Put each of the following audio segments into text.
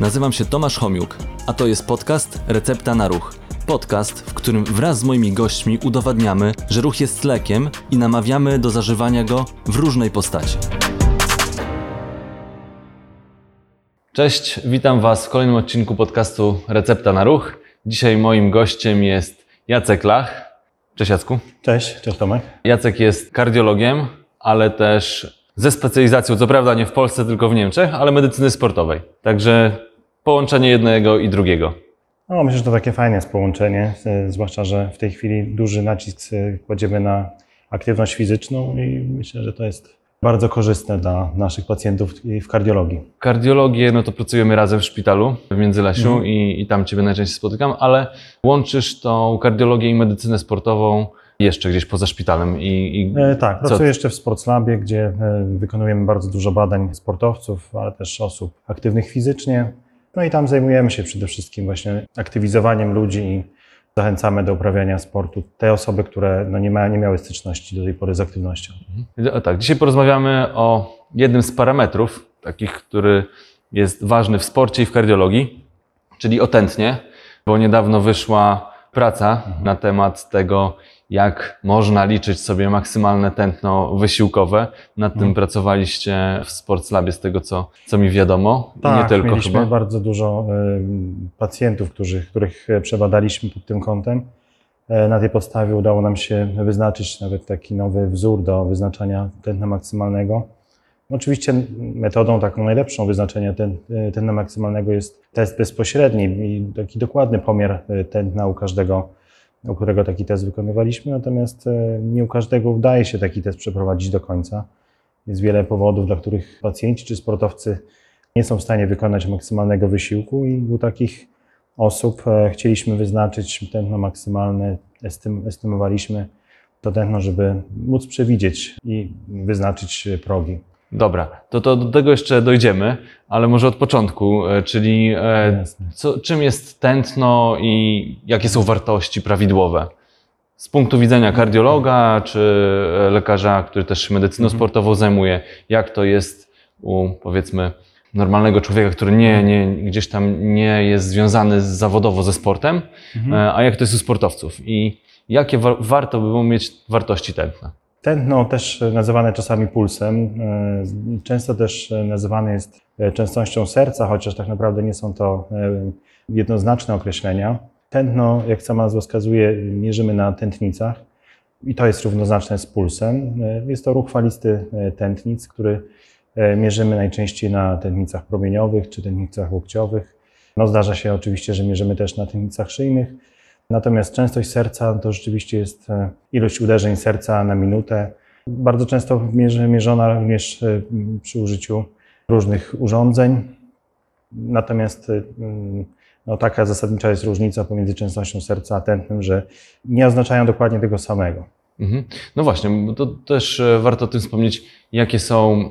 Nazywam się Tomasz Homiuk, a to jest podcast Recepta na Ruch. Podcast, w którym wraz z moimi gośćmi udowadniamy, że ruch jest lekiem i namawiamy do zażywania go w różnej postaci. Cześć, witam Was w kolejnym odcinku podcastu Recepta na Ruch. Dzisiaj moim gościem jest Jacek Lach. Cześć Jacku. Cześć, cześć Tomek. Jacek jest kardiologiem, ale też ze specjalizacją, co prawda nie w Polsce, tylko w Niemczech, ale medycyny sportowej. Także połączenie jednego i drugiego. No, myślę, że to takie fajne jest połączenie, e, zwłaszcza, że w tej chwili duży nacisk e, kładziemy na aktywność fizyczną i myślę, że to jest bardzo korzystne dla naszych pacjentów w kardiologii. Kardiologię, no to pracujemy razem w szpitalu w Międzylesiu i, i tam Ciebie najczęściej spotykam, ale łączysz tą kardiologię i medycynę sportową jeszcze gdzieś poza szpitalem i, i E, tak, Co- pracuję jeszcze w Sportslabie, gdzie e, wykonujemy bardzo dużo badań sportowców, ale też osób aktywnych fizycznie. No i tam zajmujemy się przede wszystkim właśnie aktywizowaniem ludzi i zachęcamy do uprawiania sportu. Te osoby, które no nie, ma, nie miały styczności do tej pory z aktywnością. O tak, dzisiaj porozmawiamy o jednym z parametrów, takich, który jest ważny w sporcie i w kardiologii, czyli o tętnie, bo niedawno wyszła praca na temat tego, jak można liczyć sobie maksymalne tętno wysiłkowe. Nad tym pracowaliście w Sportslabie, z tego co, co mi wiadomo. Tak, nie tylko mieliśmy chyba. bardzo dużo y, pacjentów, którzy, których e, przebadaliśmy pod tym kątem. E, Na tej podstawie udało nam się wyznaczyć nawet taki nowy wzór do wyznaczania tętna maksymalnego. Oczywiście metodą taką najlepszą wyznaczenia tętna maksymalnego jest test bezpośredni i taki dokładny pomiar tętna u każdego, u którego taki test wykonywaliśmy, natomiast e, nie u każdego udaje się taki test przeprowadzić do końca. Jest wiele powodów, dla których pacjenci czy sportowcy nie są w stanie wykonać maksymalnego wysiłku i u takich osób e, chcieliśmy wyznaczyć tętno maksymalne, estym, estymowaliśmy to tętno, żeby móc przewidzieć i wyznaczyć progi. Dobra, to, to do tego jeszcze dojdziemy, ale może od początku, e, czyli e, Jasne. co, czym jest tętno i jakie są wartości prawidłowe? Z punktu widzenia kardiologa czy e, lekarza, który też medycyną sportową zajmuje, jak to jest u powiedzmy normalnego człowieka, który nie, nie, gdzieś tam nie jest związany zawodowo ze sportem, a jak to jest u sportowców i jakie wa- warto by było mieć wartości tętna? Tętno też nazywane czasami pulsem, e, często też nazywane jest e, częstością serca, chociaż tak naprawdę nie są to e, jednoznaczne określenia. Tętno, jak sama nazwa wskazuje, mierzymy na tętnicach i to jest równoznaczne z pulsem. E, Jest to ruch falisty e, tętnic, który e, mierzymy najczęściej na tętnicach promieniowych czy tętnicach łokciowych. No, zdarza się oczywiście, że mierzymy też na tętnicach szyjnych. Natomiast częstość serca to rzeczywiście jest e, ilość uderzeń serca na minutę. Bardzo często mierzona również e, przy użyciu różnych urządzeń. Natomiast e, mm, no, taka zasadnicza jest różnica pomiędzy częstością serca a tętnem, że nie oznaczają dokładnie tego samego. Mhm. No właśnie, to też warto o tym wspomnieć, jakie są,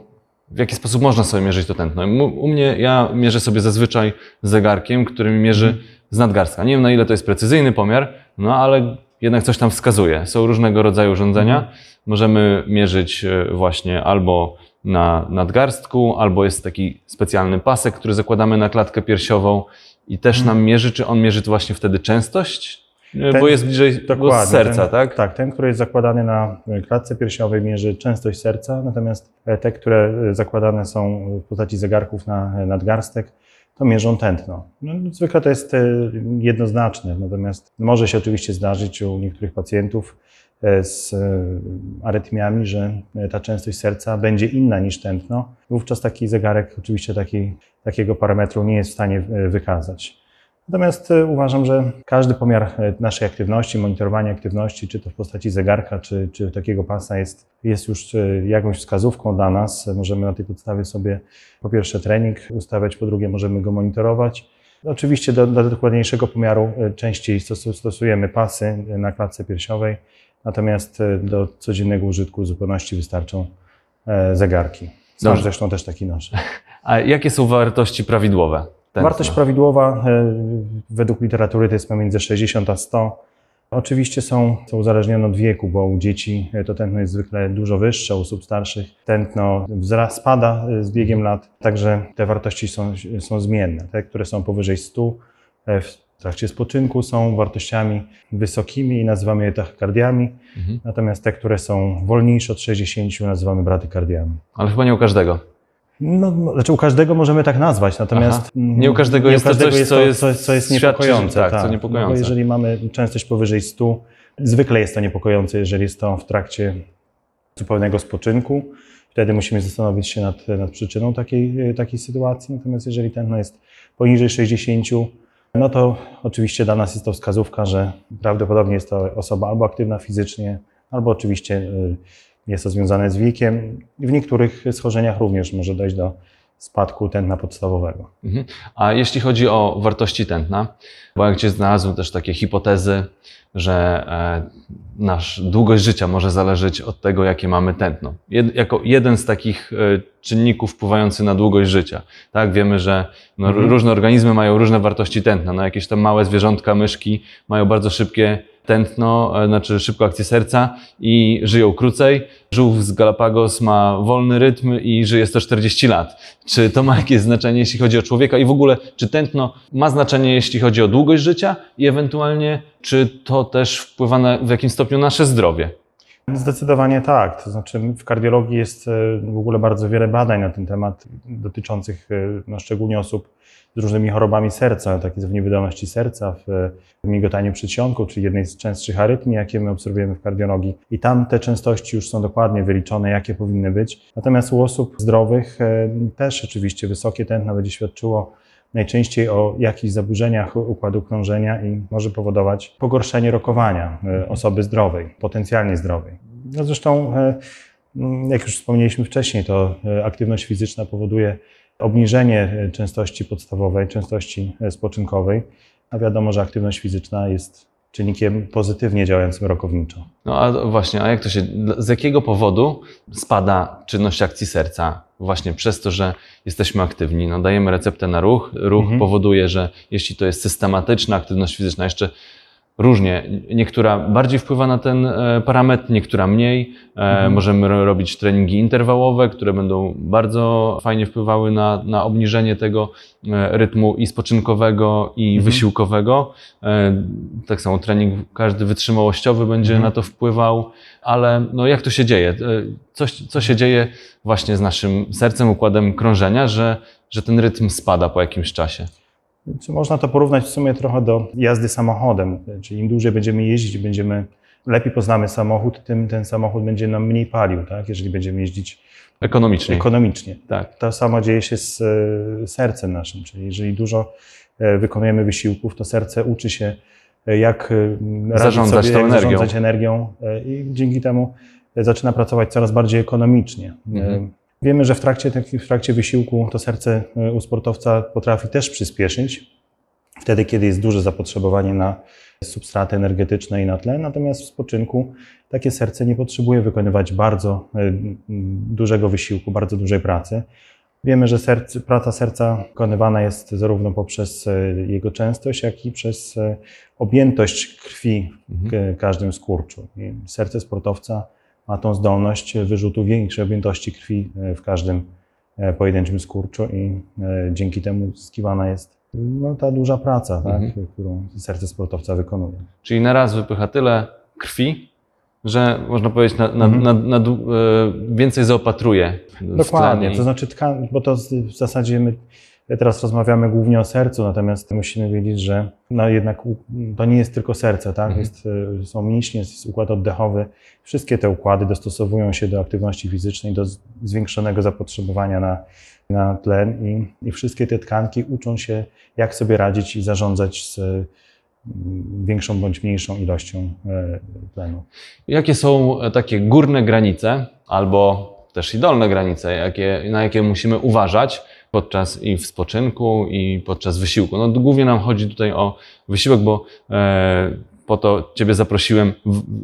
w jaki sposób można sobie mierzyć to tętno. U mnie, ja mierzę sobie zazwyczaj zegarkiem, który mi mierzy z nadgarstka. Nie wiem na ile to jest precyzyjny pomiar, no ale jednak coś tam wskazuje. Są różnego rodzaju urządzenia. Możemy mierzyć e, właśnie albo na nadgarstku, albo jest taki specjalny pasek, który zakładamy na klatkę piersiową i też nam mierzy, czy on mierzy właśnie wtedy częstość? E, bo Ten- jest bliżej do serca, ten, tak? Tak, ten, który jest zakładany na klatce piersiowej mierzy częstość serca, natomiast te, które zakładane są w postaci zegarków na nadgarstek, to mierzą tętno. No, zwykle to jest e, jednoznaczne, natomiast może się oczywiście zdarzyć u niektórych pacjentów e, z e, arytmiami, że ta częstość serca będzie inna niż tętno. Wówczas taki zegarek oczywiście taki, takiego parametru nie jest w stanie wykazać. Natomiast e, uważam, że każdy pomiar e, naszej aktywności, monitorowanie aktywności, czy to w postaci zegarka, czy, czy takiego pasa jest, jest już e, jakąś wskazówką dla nas. Możemy na tej podstawie sobie po pierwsze trening ustawiać, po drugie możemy go monitorować. Oczywiście do, do dokładniejszego pomiaru częściej stosu- stosujemy pasy na klatce piersiowej, natomiast do codziennego użytku w zupełności wystarczą zegarki. Dobrze. zresztą też taki noszę. A jakie są wartości prawidłowe? Tętna? Wartość prawidłowa e, według literatury to jest pomiędzy 60 a 100. Oczywiście są, są uzależnione od wieku, bo u dzieci e, to tętno jest zwykle dużo wyższe, u osób starszych tętno wzra- spada e, z biegiem lat, także te wartości są, są zmienne. Te, które są powyżej 100 e, w trakcie spoczynku są wartościami wysokimi i nazywamy je tachykardiami, Mhm. natomiast te, które są wolniejsze od 60 nazywamy bradykardiami. Ale chyba nie u każdego. No, no, znaczy u każdego możemy tak nazwać, natomiast Aha. Nie u każdego jest to coś, co jest- co, co jest świadczy, niepokojące. tak, co niepokojące. No, bo jeżeli mamy częstość powyżej 100, zwykle jest to niepokojące, jeżeli jest to w trakcie zupełnego spoczynku. Wtedy musimy zastanowić się nad, nad przyczyną takiej, takiej sytuacji. Natomiast jeżeli tętno jest poniżej 60, no to oczywiście dla nas jest to wskazówka, że prawdopodobnie jest to osoba albo aktywna fizycznie, albo oczywiście y, jest to związane z wiekiem. W niektórych schorzeniach również może dojść do spadku tętna podstawowego. Mhm. A jeśli chodzi o wartości tętna, bo jak gdzieś znalazłem też takie hipotezy, że e, nasz długość życia może zależeć od tego, jakie mamy tętno. Jed, jako jeden z takich e, czynników wpływający na długość życia. Tak, wiemy, że no, Mhm. różne organizmy mają różne wartości tętna. No, jakieś tam małe zwierzątka, myszki mają bardzo szybkie tętno, e, znaczy szybko akcję serca i żyją krócej. Żółw z Galapagos ma wolny rytm i żyje 140 lat. Czy to ma jakieś znaczenie, jeśli chodzi o człowieka i w ogóle, czy tętno ma znaczenie, jeśli chodzi o długość życia i ewentualnie, czy to też wpływa na, w jakimś stopniu na nasze zdrowie? Zdecydowanie tak. To znaczy w kardiologii jest e, w ogóle bardzo wiele badań na ten temat dotyczących e, no, szczególnie osób z różnymi chorobami serca, takie w niewydolności serca, w, migotaniu przedsionku, czyli jednej z częstszych arytmii, jakie my obserwujemy w kardiologii. I tam te częstości już są dokładnie wyliczone, jakie powinny być. Natomiast u osób zdrowych e, też oczywiście wysokie tętno będzie świadczyło najczęściej o jakichś zaburzeniach układu krążenia i może powodować pogorszenie rokowania e, osoby zdrowej, potencjalnie zdrowej. No zresztą, e, mm, jak już wspomnieliśmy wcześniej, to e, aktywność fizyczna powoduje obniżenie częstości podstawowej, częstości spoczynkowej, a wiadomo, że aktywność fizyczna jest czynnikiem pozytywnie działającym rokowniczo. No a właśnie, a jak to się, z jakiego powodu spada czynność akcji serca? Właśnie przez to, że jesteśmy aktywni. No, dajemy receptę na ruch. Ruch Mhm. powoduje, że jeśli to jest systematyczna aktywność fizyczna, jeszcze różnie, niektóra bardziej wpływa na ten e, parametr, niektóra mniej. E, Mhm. Możemy ro- robić treningi interwałowe, które będą bardzo fajnie wpływały na, na obniżenie tego e, rytmu i spoczynkowego, i Mhm. wysiłkowego. Tak samo trening każdy wytrzymałościowy będzie Mhm. na to wpływał, ale no jak to się dzieje? Coś, co się dzieje właśnie z naszym sercem, układem krążenia, że, że ten rytm spada po jakimś czasie? Czy można to porównać w sumie trochę do jazdy samochodem? Czyli im dłużej będziemy jeździć, będziemy lepiej poznamy samochód, tym ten samochód będzie nam mniej palił, tak? jeżeli będziemy jeździć Ekonomicznie. ekonomicznie. tak. To samo dzieje się z e, sercem naszym, czyli jeżeli dużo e, wykonujemy wysiłków, to serce uczy się, e, jak Zarządzać sobie, tą jak energią. zarządzać energią i dzięki temu zaczyna pracować coraz bardziej ekonomicznie. Mhm. Wiemy, że w trakcie, w trakcie wysiłku to serce e, u sportowca potrafi też przyspieszyć, wtedy kiedy jest duże zapotrzebowanie na substraty energetyczne i na tlen, natomiast w spoczynku takie serce nie potrzebuje wykonywać bardzo m, dużego wysiłku, bardzo dużej pracy. Wiemy, że serce, praca serca wykonywana jest zarówno poprzez e, jego częstość, jak i przez objętość krwi w Mhm. k- każdym skurczu. I serce sportowca ma tą zdolność wyrzutu większej objętości krwi e, w każdym e, pojedynczym skurczu i e, dzięki temu uzyskiwana jest no, ta duża praca, tak, Mhm. którą serce sportowca wykonuje. Czyli na raz wypycha tyle krwi, że można powiedzieć, na, na, Mhm. na, więcej zaopatruje. Dokładnie, to znaczy tkan, bo to w zasadzie my teraz rozmawiamy głównie o sercu, natomiast musimy wiedzieć, że no jednak to nie jest tylko serce, tak? Mhm. Jest, y, są mięśnie, jest układ oddechowy. Wszystkie te układy dostosowują się do aktywności fizycznej, do zwiększonego zapotrzebowania na, na tlen i, i wszystkie te tkanki uczą się, jak sobie radzić i zarządzać z y, większą bądź mniejszą ilością e, tlenu. Jakie są e, takie górne granice, albo też i dolne granice, jakie, na jakie musimy uważać podczas i w spoczynku, i podczas wysiłku? No, głównie nam chodzi tutaj o wysiłek, bo e, po to Ciebie zaprosiłem.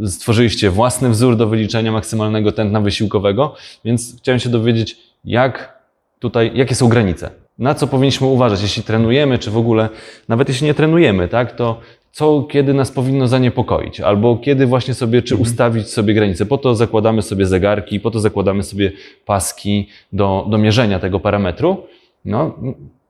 Stworzyliście własny wzór do wyliczenia maksymalnego tętna wysiłkowego, więc chciałem się dowiedzieć, jak tutaj, jakie są granice? Na co powinniśmy uważać, jeśli trenujemy, czy w ogóle, nawet jeśli nie trenujemy, tak, to co kiedy nas powinno zaniepokoić, albo kiedy właśnie sobie, czy ustawić sobie granice. Po to zakładamy sobie zegarki, po to zakładamy sobie paski do, do mierzenia tego parametru. No,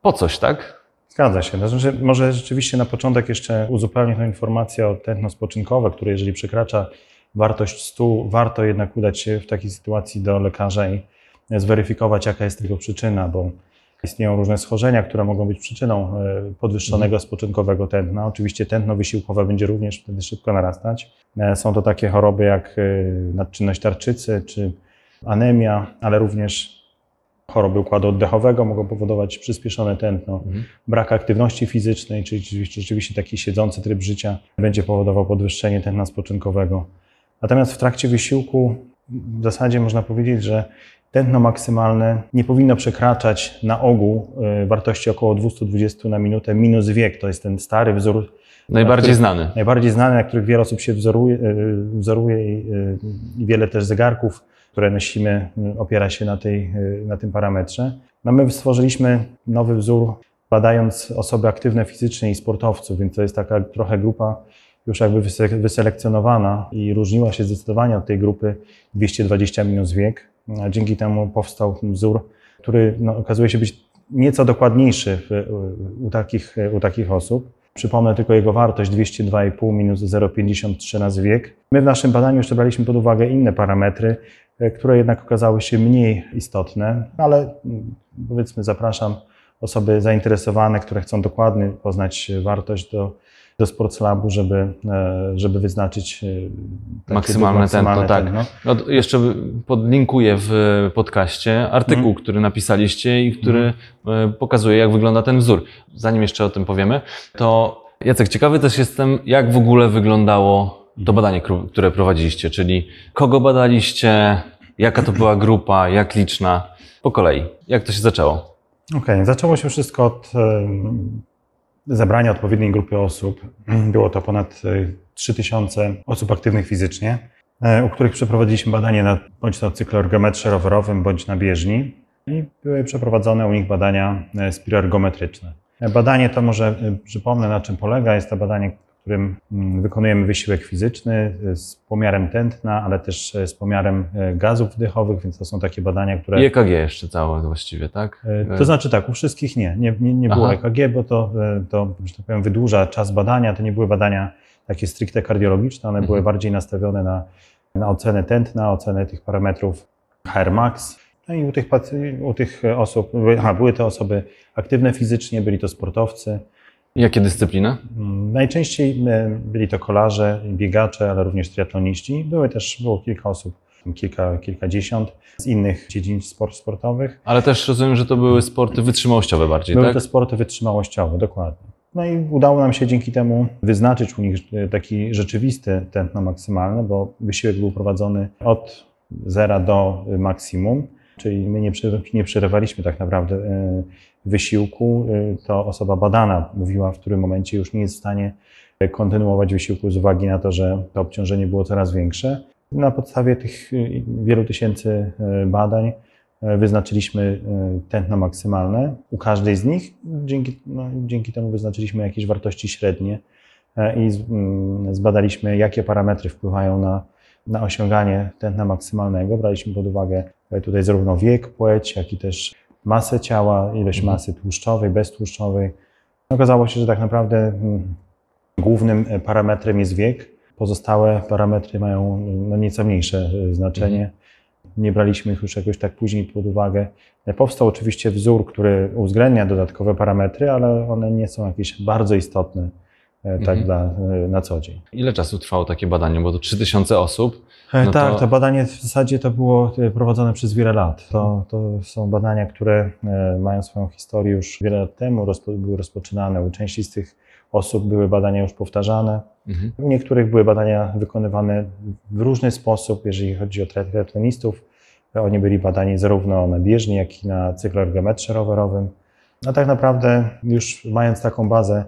po coś, tak? Zgadza się. No, Znaczy, może rzeczywiście na początek jeszcze uzupełnię tę informację o tętno spoczynkowe, które jeżeli przekracza wartość 100, warto jednak udać się w takiej sytuacji do lekarza i zweryfikować, jaka jest tego przyczyna, bo istnieją różne schorzenia, które mogą być przyczyną e, podwyższonego spoczynkowego tętna. Oczywiście tętno wysiłkowe będzie również wtedy szybko narastać. E, Są to takie choroby jak e, nadczynność tarczycy czy anemia, ale również choroby układu oddechowego mogą powodować przyspieszone tętno. Brak aktywności fizycznej, czyli rzeczywiście- taki siedzący tryb życia będzie powodował podwyższenie tętna spoczynkowego. Natomiast w trakcie wysiłku w zasadzie można powiedzieć, że tętno maksymalne nie powinno przekraczać na ogół y, wartości około 220 na minutę minus wiek. To jest ten stary wzór, Najbardziej który- znany. najbardziej znany, na których wiele osób się wzoruje, y, wzoruje y, i wiele też zegarków, które nosimy, y, opiera się na, tej, y, na tym parametrze. No my stworzyliśmy nowy wzór, badając osoby aktywne fizycznie i sportowców, więc to jest taka trochę grupa już jakby wyse- wyselekcjonowana i różniła się zdecydowanie od tej grupy 220 minus wiek. Dzięki temu powstał wzór, który no, okazuje się być nieco dokładniejszy w, u, takich, u takich osób. Przypomnę tylko jego wartość 202,5 minus 0,53 razy wiek. My w naszym badaniu jeszcze braliśmy pod uwagę inne parametry, które jednak okazały się mniej istotne, ale mm, powiedzmy zapraszam osoby zainteresowane, które chcą dokładnie poznać wartość do, do Sportslabu, żeby, e, żeby wyznaczyć e, Maksymalne tętno, tak. No, to jeszcze podlinkuję w podcaście artykuł, Mhm. który napisaliście i który e, pokazuje, jak wygląda ten wzór. Zanim jeszcze o tym powiemy, to Jacek, ciekawy też jestem, jak w ogóle wyglądało to badanie, które prowadziliście, czyli kogo badaliście, jaka to była grupa, jak liczna, po kolei. Jak to się zaczęło? Okej, zaczęło się wszystko od zebrania odpowiedniej grupy osób. Było to ponad e, 3000 osób aktywnych fizycznie, e, u których przeprowadziliśmy badanie na bądź to cykloergometrze rowerowym, bądź na bieżni i były przeprowadzone u nich badania e, spiroergometryczne. E, Badanie to może e, przypomnę na czym polega. Jest to badanie, w którym mm, wykonujemy wysiłek fizyczny e, z pomiarem tętna, ale też e, z pomiarem e, gazów wdychowych, więc to są takie badania, które... I EKG jeszcze całe właściwie, tak? To znaczy tak, u wszystkich nie. Nie, nie, nie było Aha. EKG, bo to, to, że tak powiem, wydłuża czas badania. To nie były badania takie stricte kardiologiczne, one były Mhm. bardziej nastawione na, na ocenę tętna, ocenę tych parametrów HR max. No i u tych, u tych osób, były- aha, były to osoby aktywne fizycznie, byli to sportowcy. Jakie dyscypliny? Mm, Najczęściej e, byli to kolarze, biegacze, ale również triatloniści. Były też, było kilka osób, kilka, kilkadziesiąt z innych dziedzin sport, sportowych. Ale też rozumiem, że to były sporty wytrzymałościowe bardziej, Były tak? to sporty wytrzymałościowe, dokładnie. No i udało nam się dzięki temu wyznaczyć u nich e, taki rzeczywisty tętno maksymalne, bo wysiłek był prowadzony od zera do e, maksimum, czyli my nie, nie przerywaliśmy tak naprawdę e, wysiłku. E, To osoba badana mówiła, w którym momencie już nie jest w stanie e, kontynuować wysiłku z uwagi na to, że to obciążenie było coraz większe. Na podstawie tych wielu tysięcy badań wyznaczyliśmy tętno maksymalne u każdej z nich. Dzięki, no, dzięki temu wyznaczyliśmy jakieś wartości średnie i mm, zbadaliśmy, jakie parametry wpływają na, na osiąganie tętna maksymalnego. Braliśmy pod uwagę tutaj zarówno wiek, płeć, jak i też masę ciała, ilość Mhm. masy tłuszczowej, beztłuszczowej. Okazało się, że tak naprawdę mm, głównym e, parametrem jest wiek. Pozostałe parametry mają no, nieco mniejsze e, znaczenie. Nie braliśmy ich już jakoś tak później pod uwagę. E, Powstał oczywiście wzór, który uwzględnia dodatkowe parametry, ale one nie są jakieś bardzo istotne e, tak Mhm. dla, e, na co dzień. Ile czasu trwało takie badanie? Bo to 3000 osób. E, No tak, to- to... badanie w zasadzie to było e, prowadzone przez wiele lat. To, to są badania, które e, mają swoją historię już wiele lat temu, rozpo, były rozpoczynane. U części z tych osób były badania już powtarzane. Mhm. U niektórych były badania wykonywane w różny sposób, jeżeli chodzi o triatlonistów. Oni byli badani zarówno na bieżni, jak i na cykloergometrze rowerowym. A tak naprawdę już mając taką bazę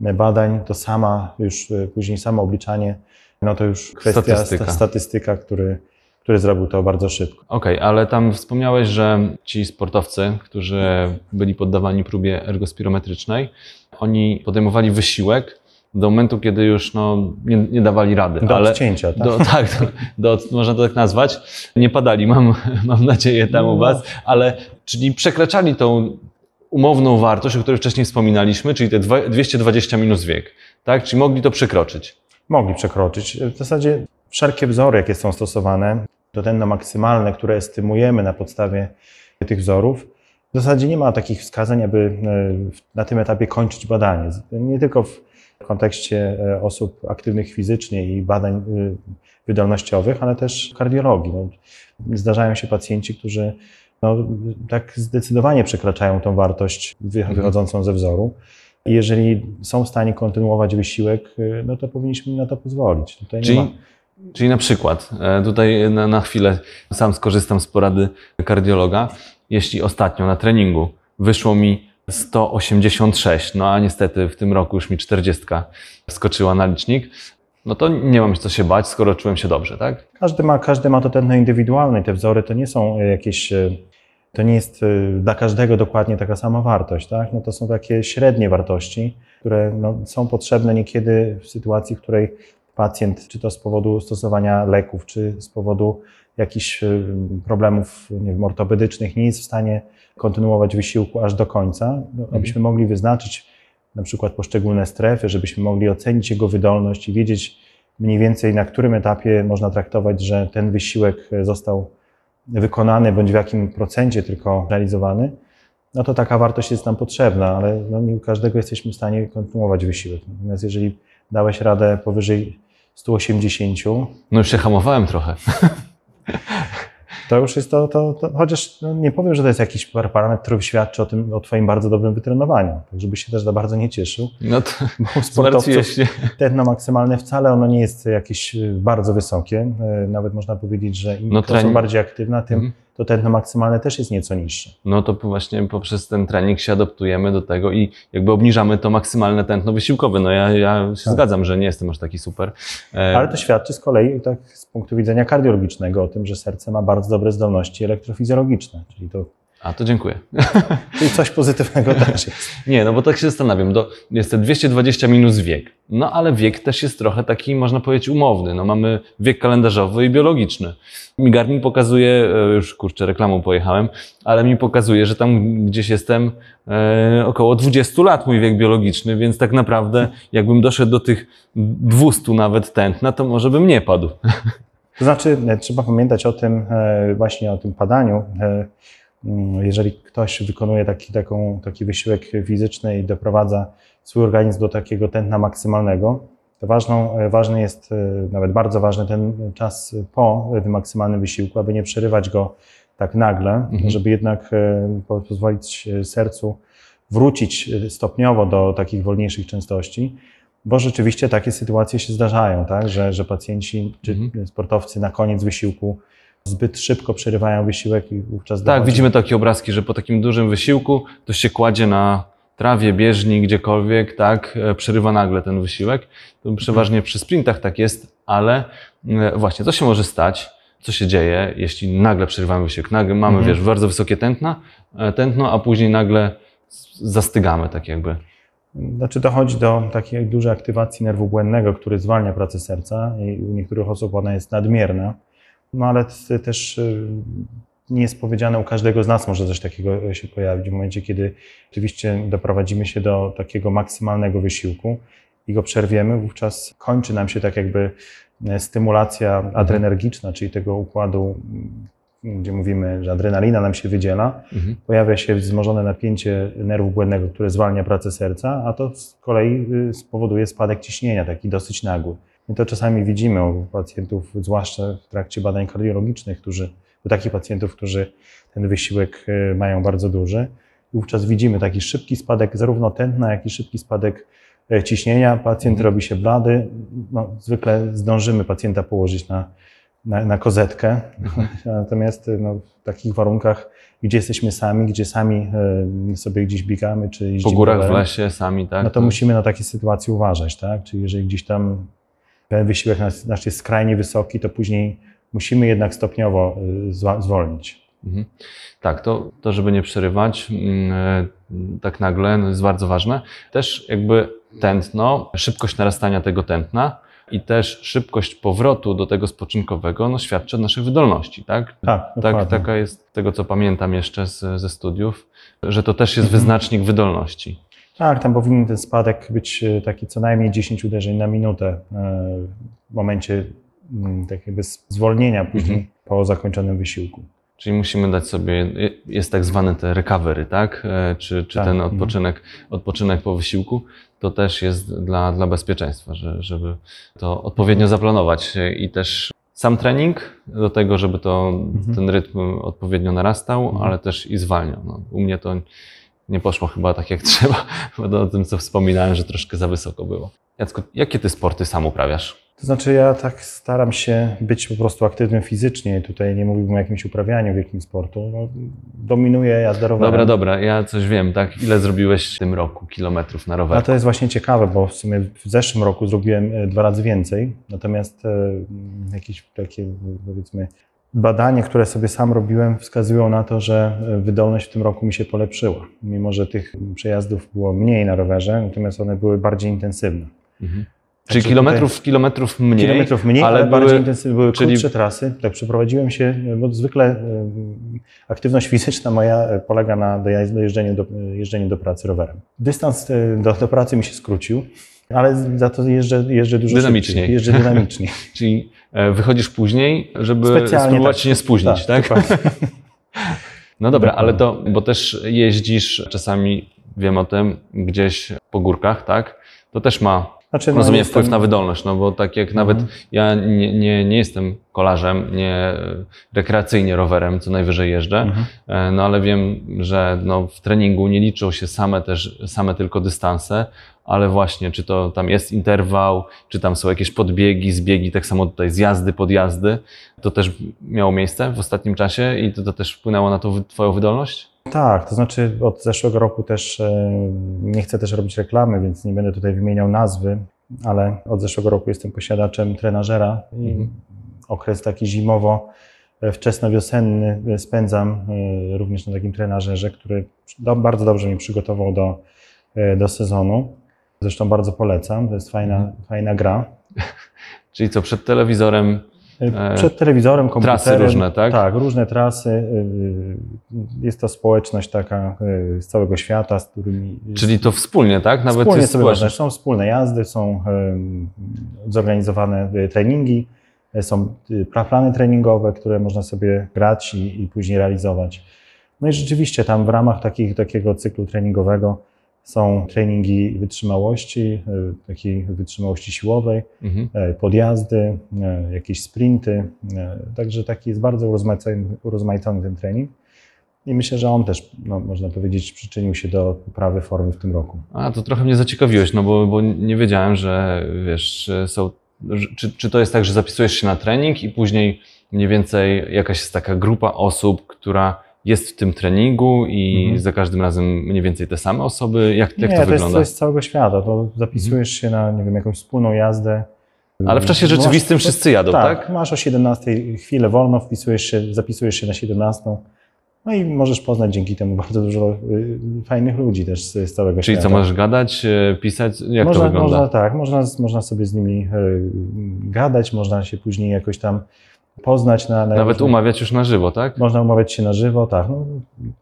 badań, to sama już y, później samo obliczanie, no to już kwestia Statystyka. statystyka, który, który zrobił to bardzo szybko. Okej, ale tam wspomniałeś, że ci sportowcy, którzy byli poddawani próbie ergospirometrycznej, oni podejmowali wysiłek do momentu, kiedy już no, nie, nie dawali rady. Do ale odcięcia, tak? do, tak, do, do, można to tak nazwać. Nie padali, mam, mam nadzieję tam u No. Was, ale czyli przekraczali tą umowną wartość, o której wcześniej wspominaliśmy, czyli te dwa- 220 minus wiek, tak? Czyli mogli to przekroczyć. Mogli przekroczyć. W zasadzie wszelkie wzory, jakie są stosowane, to tętno maksymalne, które estymujemy na podstawie tych wzorów, w zasadzie nie ma takich wskazań, aby e, na tym etapie kończyć badanie. Nie tylko w kontekście e, osób aktywnych fizycznie i badań e, wydolnościowych, ale też kardiologii. No, zdarzają się pacjenci, którzy no, tak zdecydowanie przekraczają tą wartość Mhm. wychodzącą ze wzoru. I Jeżeli są w stanie kontynuować wysiłek, y, no to powinniśmy im na to pozwolić. Tutaj nie ma. Czyli, czyli na przykład, e, tutaj na, na chwilę sam skorzystam z porady kardiologa. Jeśli ostatnio na treningu wyszło mi 186, no a niestety w tym roku już mi 40 wskoczyła na licznik, no to nie mam co się bać, skoro czułem się dobrze, tak? Każdy ma, każdy ma to tętno indywidualne i te wzory to nie są y, jakieś, y, to nie jest y, dla każdego dokładnie taka sama wartość, tak? No to są takie średnie wartości, które no, są potrzebne niekiedy w sytuacji, w której pacjent, czy to z powodu stosowania leków, czy z powodu jakichś problemów nie wiem, ortopedycznych, nie jest w stanie kontynuować wysiłku aż do końca, no, abyśmy mogli wyznaczyć na przykład poszczególne strefy, żebyśmy mogli ocenić jego wydolność i wiedzieć mniej więcej na którym etapie można traktować, że ten wysiłek został wykonany bądź w jakim procencie tylko realizowany, no to taka wartość jest nam potrzebna, ale no nie u każdego jesteśmy w stanie kontynuować wysiłek. Natomiast jeżeli dałeś radę powyżej 180, No już się hamowałem trochę. to już jest to, to, to chociaż no nie powiem, że to jest jakiś par- parametr, który świadczy o tym, o Twoim bardzo dobrym wytrenowaniu. Tak, żebyś się też za bardzo nie cieszył. No to Bo sportowców tętno maksymalne wcale ono nie jest jakieś y, bardzo wysokie. Y, Nawet można powiedzieć, że im No to są bardziej aktywne, tym Mhm. To tętno maksymalne też jest nieco niższe. No to właśnie poprzez ten trening się adaptujemy do tego i jakby obniżamy to maksymalne tętno wysiłkowe. No ja, ja się Tak. zgadzam, że nie jestem aż taki super. E, Ale to świadczy z kolei tak z punktu widzenia kardiologicznego o tym, że serce ma bardzo dobre zdolności elektrofizjologiczne, czyli to A to dziękuję. czyli coś pozytywnego też jest. Nie, no bo tak się zastanawiam. Do, jest te 220 minus wiek. No ale wiek też jest trochę taki, można powiedzieć, umowny. No mamy wiek kalendarzowy i biologiczny. Mi Garmin pokazuje, e, już kurczę, reklamą pojechałem, ale mi pokazuje, że tam gdzieś jestem e, około 20 lat mój wiek biologiczny, więc tak naprawdę jakbym doszedł do tych 200 nawet tętna, to może bym nie padł. To znaczy, e, trzeba pamiętać o tym, e, właśnie o tym padaniu. Mm, Jeżeli ktoś wykonuje taki, taką, taki wysiłek fizyczny i doprowadza swój organizm do takiego tętna maksymalnego, to ważną, e, ważny jest, e, nawet bardzo ważny ten czas po tym maksymalnym wysiłku, aby nie przerywać go tak nagle, Mhm. żeby jednak e, po- pozwolić sercu wrócić stopniowo do takich wolniejszych częstości. Bo rzeczywiście takie sytuacje się zdarzają, tak? że, że pacjenci czy Mhm. sportowcy na koniec wysiłku zbyt szybko przerywają wysiłek i wówczas Tak, dochodzi- widzimy takie obrazki, że po takim dużym wysiłku ktoś się kładzie na trawie, bieżni, gdziekolwiek, tak, e, przerywa nagle ten wysiłek. To przeważnie przy sprintach tak jest, ale e, właśnie, co się może stać, co się dzieje, jeśli nagle przerywamy wysiłek, nagle mamy, Mhm. wiesz, bardzo wysokie tętna, e, tętno, a później nagle zastygamy, tak jakby. Znaczy dochodzi do takiej dużej aktywacji nerwu błędnego, który zwalnia pracę serca i u niektórych osób ona jest nadmierna. No ale też y, nie jest powiedziane, u każdego z nas może coś takiego się pojawić w momencie, kiedy oczywiście doprowadzimy się do takiego maksymalnego wysiłku i go przerwiemy, wówczas kończy nam się tak jakby e, stymulacja adrenergiczna, czyli tego układu, m, gdzie mówimy, że adrenalina nam się wydziela, Mhm. pojawia się wzmożone napięcie nerwu błędnego, które zwalnia pracę serca, a to z kolei y, spowoduje spadek ciśnienia, taki dosyć nagły. I to czasami widzimy u pacjentów, zwłaszcza w trakcie badań kardiologicznych, którzy, u takich pacjentów, którzy ten wysiłek y, mają bardzo duży. Wówczas widzimy taki szybki spadek zarówno tętna, jak i szybki spadek e, ciśnienia. Pacjent Mhm. robi się blady. No, zwykle zdążymy pacjenta położyć na, na, na kozetkę. Natomiast no, w takich warunkach, gdzie jesteśmy sami, gdzie sami e, sobie gdzieś biegamy, czy Po górach, w lesie, sami, tak? no to musimy na takie sytuacje uważać, tak? Czyli jeżeli gdzieś tam ten wysiłek nasz, nasz jest skrajnie wysoki, to później musimy jednak stopniowo y, zwolnić. Mhm. Tak, to, to żeby nie przerywać mm, e, tak nagle, no jest bardzo ważne. Też jakby tętno, szybkość narastania tego tętna i też szybkość powrotu do tego spoczynkowego no, świadczy o naszej wydolności, tak? Tak, Tak, taka jest, tego co pamiętam jeszcze z, ze studiów, że to też jest Mhm. wyznacznik wydolności. Tak, tam powinien ten spadek być e, taki co najmniej 10 uderzeń na minutę e, w momencie mm, tak jakby zwolnienia później Mhm. po zakończonym wysiłku. Czyli musimy dać sobie, jest tak zwany te recovery, tak? E, Czy, czy Tak, ten mhm. odpoczynek, odpoczynek po wysiłku, to też jest dla, dla bezpieczeństwa, że, żeby to odpowiednio zaplanować i też sam trening do tego, żeby to, Mhm. ten rytm odpowiednio narastał, Mhm. ale też i zwalniał. No, u mnie to nie poszło chyba tak jak trzeba, bo o tym co wspominałem, że troszkę za wysoko było. Jacku, jakie ty sporty sam uprawiasz? To znaczy ja tak staram się być po prostu aktywnym fizycznie. Tutaj nie mówiłbym o jakimś uprawianiu wielkim sportu. No, dominuje jazda rowerem. Dobra, dobra, ja coś wiem, tak? Ile zrobiłeś w tym roku kilometrów na A rowerku? to jest właśnie ciekawe, bo w sumie w zeszłym roku zrobiłem e, dwa razy więcej, natomiast e, jakieś takie powiedzmy badania, które sobie sam robiłem, wskazują na to, że e, wydolność w tym roku mi się polepszyła. Mimo, że tych przejazdów było mniej na rowerze, natomiast one były bardziej intensywne. Mhm. Czyli Także kilometrów, kilometrów mniej. Kilometrów mniej, ale, ale bardziej były- intensywne, były czyli- krótsze trasy. Tak, przeprowadziłem się, bo zwykle e, aktywność fizyczna moja e, polega na dojeżdżeniu do, e, jeżdżeniu do pracy rowerem. Dystans e, do, do pracy mi się skrócił, ale za to jeżdżę, jeżdżę dużo Dynamiczniej. szybciej. Jeżdżę dynamicznie. Czyli e, wychodzisz później, żeby Specjalnie spróbować tak. się nie spóźnić, tak? dokładnie. No dobra, ale to, bo też jeździsz czasami, wiem o tym, gdzieś po górkach, tak? To też ma, Znaczy, no, rozumiem, wpływ na wydolność, no bo tak jak nawet Mhm. ja nie, nie, nie jestem kolarzem, nie rekreacyjnie rowerem, co najwyżej jeżdżę, Mhm. E, No ale wiem, że no, w treningu nie liczą się same też, same tylko dystanse, ale właśnie, czy to tam jest interwał, czy tam są jakieś podbiegi, zbiegi, tak samo tutaj zjazdy, podjazdy, to też miało miejsce w ostatnim czasie i to, to też wpłynęło na wy- twoją wydolność? Tak, to znaczy od zeszłego roku też e, nie chcę też robić reklamy, więc nie będę tutaj wymieniał nazwy, ale od zeszłego roku jestem posiadaczem trenażera i Mhm. okres taki zimowo e, wczesnowiosenny e, spędzam również na takim trenażerze, który bardzo dobrze mnie przygotował do, do sezonu. Zresztą bardzo polecam, to jest fajna, Mhm. fajna gra. Czyli co, przed telewizorem Przed telewizorem, komputerem. trasy różne, tak? Tak, różne trasy. e, Jest to społeczność taka e, z całego świata, z którymi Czyli to wspólnie, tak? Nawet wspólnie jest sobie można. Są wspólne jazdy, są zorganizowane e, treningi, e, są e, plany treningowe, które można sobie grać i, i później realizować. No i rzeczywiście tam w ramach takich, takiego cyklu treningowego są treningi wytrzymałości, e, takiej wytrzymałości siłowej, Mhm. e, podjazdy, e, jakieś sprinty. Także taki jest bardzo urozmaicony, urozmaicony ten trening. I myślę, że on też, no, można powiedzieć, przyczynił się do poprawy formy w tym roku. A, to trochę mnie zaciekawiłeś, no bo, bo nie wiedziałem, że wiesz, są. Czy, czy to jest tak, że zapisujesz się na trening i później mniej więcej jakaś jest taka grupa osób, która jest w tym treningu i Mhm. za każdym razem mniej więcej te same osoby? Jak, jak nie, to, to, wygląda? to jest z całego świata. To zapisujesz się na, nie wiem, jakąś wspólną jazdę. Ale w czasie rzeczywistym wszyscy jadą, tak? Masz o 17 chwilę wolno, wpisujesz się, zapisujesz się na 17. No i możesz poznać dzięki temu bardzo dużo y, fajnych ludzi też z, całego Czyli świata. co, możesz gadać, e, pisać? Jak można, to wygląda? Można, tak, można, można sobie z nimi y, gadać, można się później jakoś tam poznać na, na Nawet różne- umawiać już na żywo, tak? Można umawiać się na żywo, tak. No,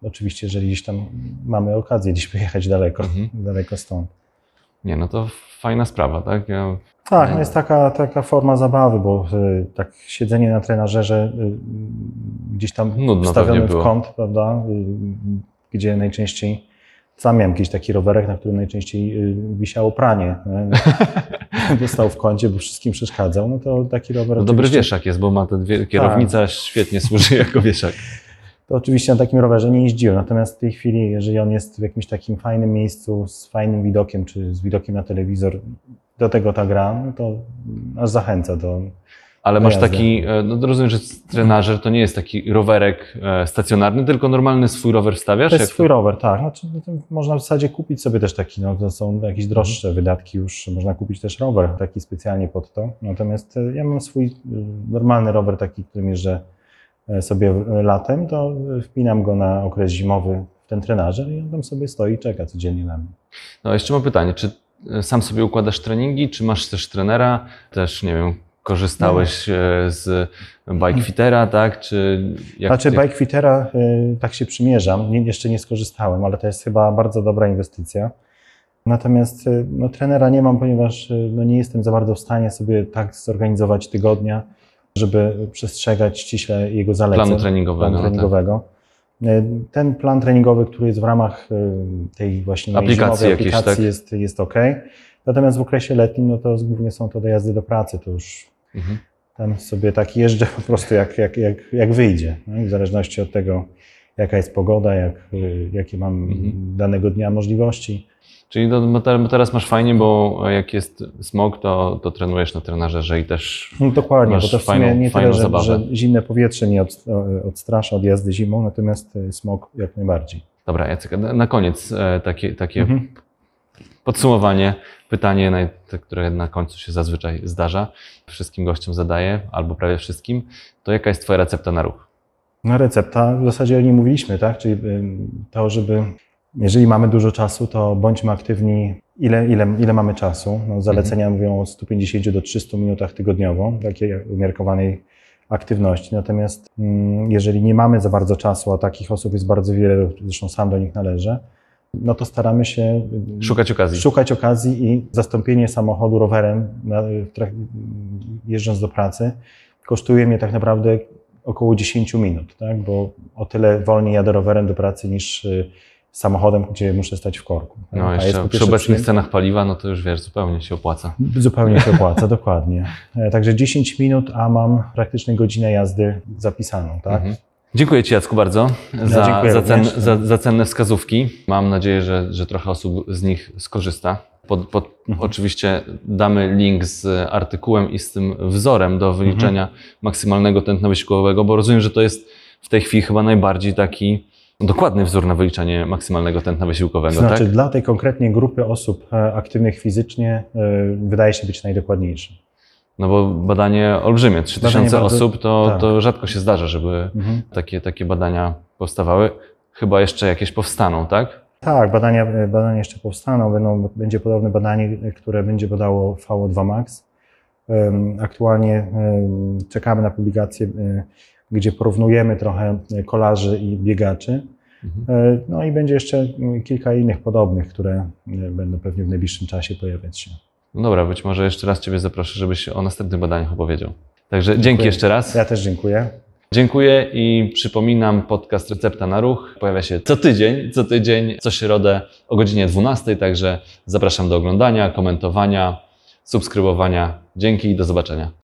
oczywiście, jeżeli gdzieś tam mamy okazję gdzieś pojechać daleko, Mhm. daleko stąd. Nie, no to fajna sprawa, tak? Ja, Tak, no jest taka, taka forma zabawy, bo y, tak siedzenie na trenażerze y, gdzieś tam Nudno w kąt, prawda, y, gdzie najczęściej sam miałem jakiś taki rowerek, na którym najczęściej y, wisiało pranie. nie? Stał w kącie, bo wszystkim przeszkadzał. No to taki rower no dobry wieszak jest, bo ma te dwie, Tak. kierownica świetnie służy jako wieszak. To oczywiście na takim rowerze nie jeździłem, natomiast w tej chwili, jeżeli on jest w jakimś takim fajnym miejscu, z fajnym widokiem, czy z widokiem na telewizor, do tego ta gra, no to aż zachęca do... Ale masz taki, e, no to rozumiem, że trenażer to nie jest taki rowerek e, stacjonarny, tylko normalny swój rower wstawiasz? To jest swój rower, tak. Znaczy, no to można w zasadzie kupić sobie też taki, no to są jakieś droższe Mhm. wydatki już, można kupić też rower taki specjalnie pod to. Natomiast e, ja mam swój normalny rower taki, którym jeżdżę e, sobie latem, to wpinam go na okres zimowy w ten trenażer i on tam sobie stoi i czeka codziennie na mnie. No jeszcze mam pytanie, czy sam sobie układasz treningi, czy masz też trenera? Też, nie wiem, korzystałeś e, z Bikefittera, tak? Czy jak, Znaczy jak- Bikefittera y, tak się przymierzam, nie, jeszcze nie skorzystałem, ale to jest chyba bardzo dobra inwestycja. Natomiast y, no, trenera nie mam, ponieważ y, no, nie jestem za bardzo w stanie sobie tak zorganizować tygodnia, żeby przestrzegać ściśle jego zaleceń. planu treningowego? planu no tak. treningowego. Y, Ten plan treningowy, który jest w ramach y, tej właśnie mojej Aplikacji zimowej jakiejś, aplikacji tak? jest, jest ok. Natomiast w okresie letnim no to głównie są to dojazdy do pracy, to już Mhm. tam sobie tak jeżdżę po prostu jak, jak, jak, jak wyjdzie, no, w zależności od tego, jaka jest pogoda, jak, y, jakie mam Mhm. danego dnia możliwości. Czyli to, teraz masz fajnie, bo jak jest smog, to, to trenujesz na trenażerze i też No, dokładnie, Masz bo to w fajną- sumie nie fajną tyle, że, że zimne powietrze mnie od, odstrasza od jazdy zimą, natomiast y, smog jak najbardziej. Dobra, Jacek, na, na koniec e, takie, takie Mhm. Podsumowanie, pytanie, które na końcu się zazwyczaj zdarza, wszystkim gościom zadaję, albo prawie wszystkim, to jaka jest Twoja recepta na ruch? No recepta, w zasadzie o niej mówiliśmy, tak? Czyli to, żeby jeżeli mamy dużo czasu, to bądźmy aktywni ile, ile, ile mamy czasu. No, zalecenia mówią o 150 do 300 minutach tygodniowo, takiej umiarkowanej aktywności. Natomiast mm, jeżeli nie mamy za bardzo czasu, a takich osób jest bardzo wiele, zresztą sam do nich należę, no to staramy się ym, Szukać okazji. szukać okazji i zastąpienie samochodu rowerem jeżdżąc do pracy kosztuje mnie tak naprawdę około 10 minut, tak? bo o tyle wolniej jadę rowerem do pracy niż y, samochodem, gdzie muszę stać w korku. tak? No jest jeszcze po przy obecnych cenach paliwa, no to już wiesz, zupełnie się opłaca. Zupełnie się opłaca, dokładnie. E, Także 10 minut, a mam praktycznie godzinę jazdy zapisaną. Tak? Mhm. Dziękuję Ci Jacku bardzo za, za, cenne, również. za, za cenne wskazówki. Mam nadzieję, że, że trochę osób z nich skorzysta. Pod, pod, Mhm. Oczywiście damy link z artykułem i z tym wzorem do wyliczenia Mhm. maksymalnego tętna wysiłkowego, bo rozumiem, że to jest w tej chwili chyba najbardziej taki dokładny wzór na wyliczanie maksymalnego tętna wysiłkowego, Znaczy tak? dla tej konkretnej grupy osób e, aktywnych fizycznie e, wydaje się być najdokładniejszy. No bo badanie olbrzymie, 3000 Badanie bardzo- osób, to, tak. to rzadko się zdarza, żeby Mhm. takie, takie badania powstawały. Chyba jeszcze jakieś powstaną, tak? Tak, badania, badania jeszcze powstaną. Będą, będzie podobne badanie, które będzie badało VO2 max. Aktualnie czekamy na publikację, e, gdzie porównujemy trochę kolarzy i biegaczy. Mhm. E, No i będzie jeszcze mm, kilka innych podobnych, które e, będą pewnie w najbliższym czasie pojawiać się. No dobra, być może jeszcze raz Ciebie zaproszę, żebyś o następnych badaniach opowiedział. Także dzięki jeszcze raz. Ja też dziękuję. Dziękuję i przypominam, podcast Recepta na Ruch pojawia się co tydzień, co tydzień, co środę o godzinie 12, także zapraszam do oglądania, komentowania, subskrybowania. Dzięki i do zobaczenia.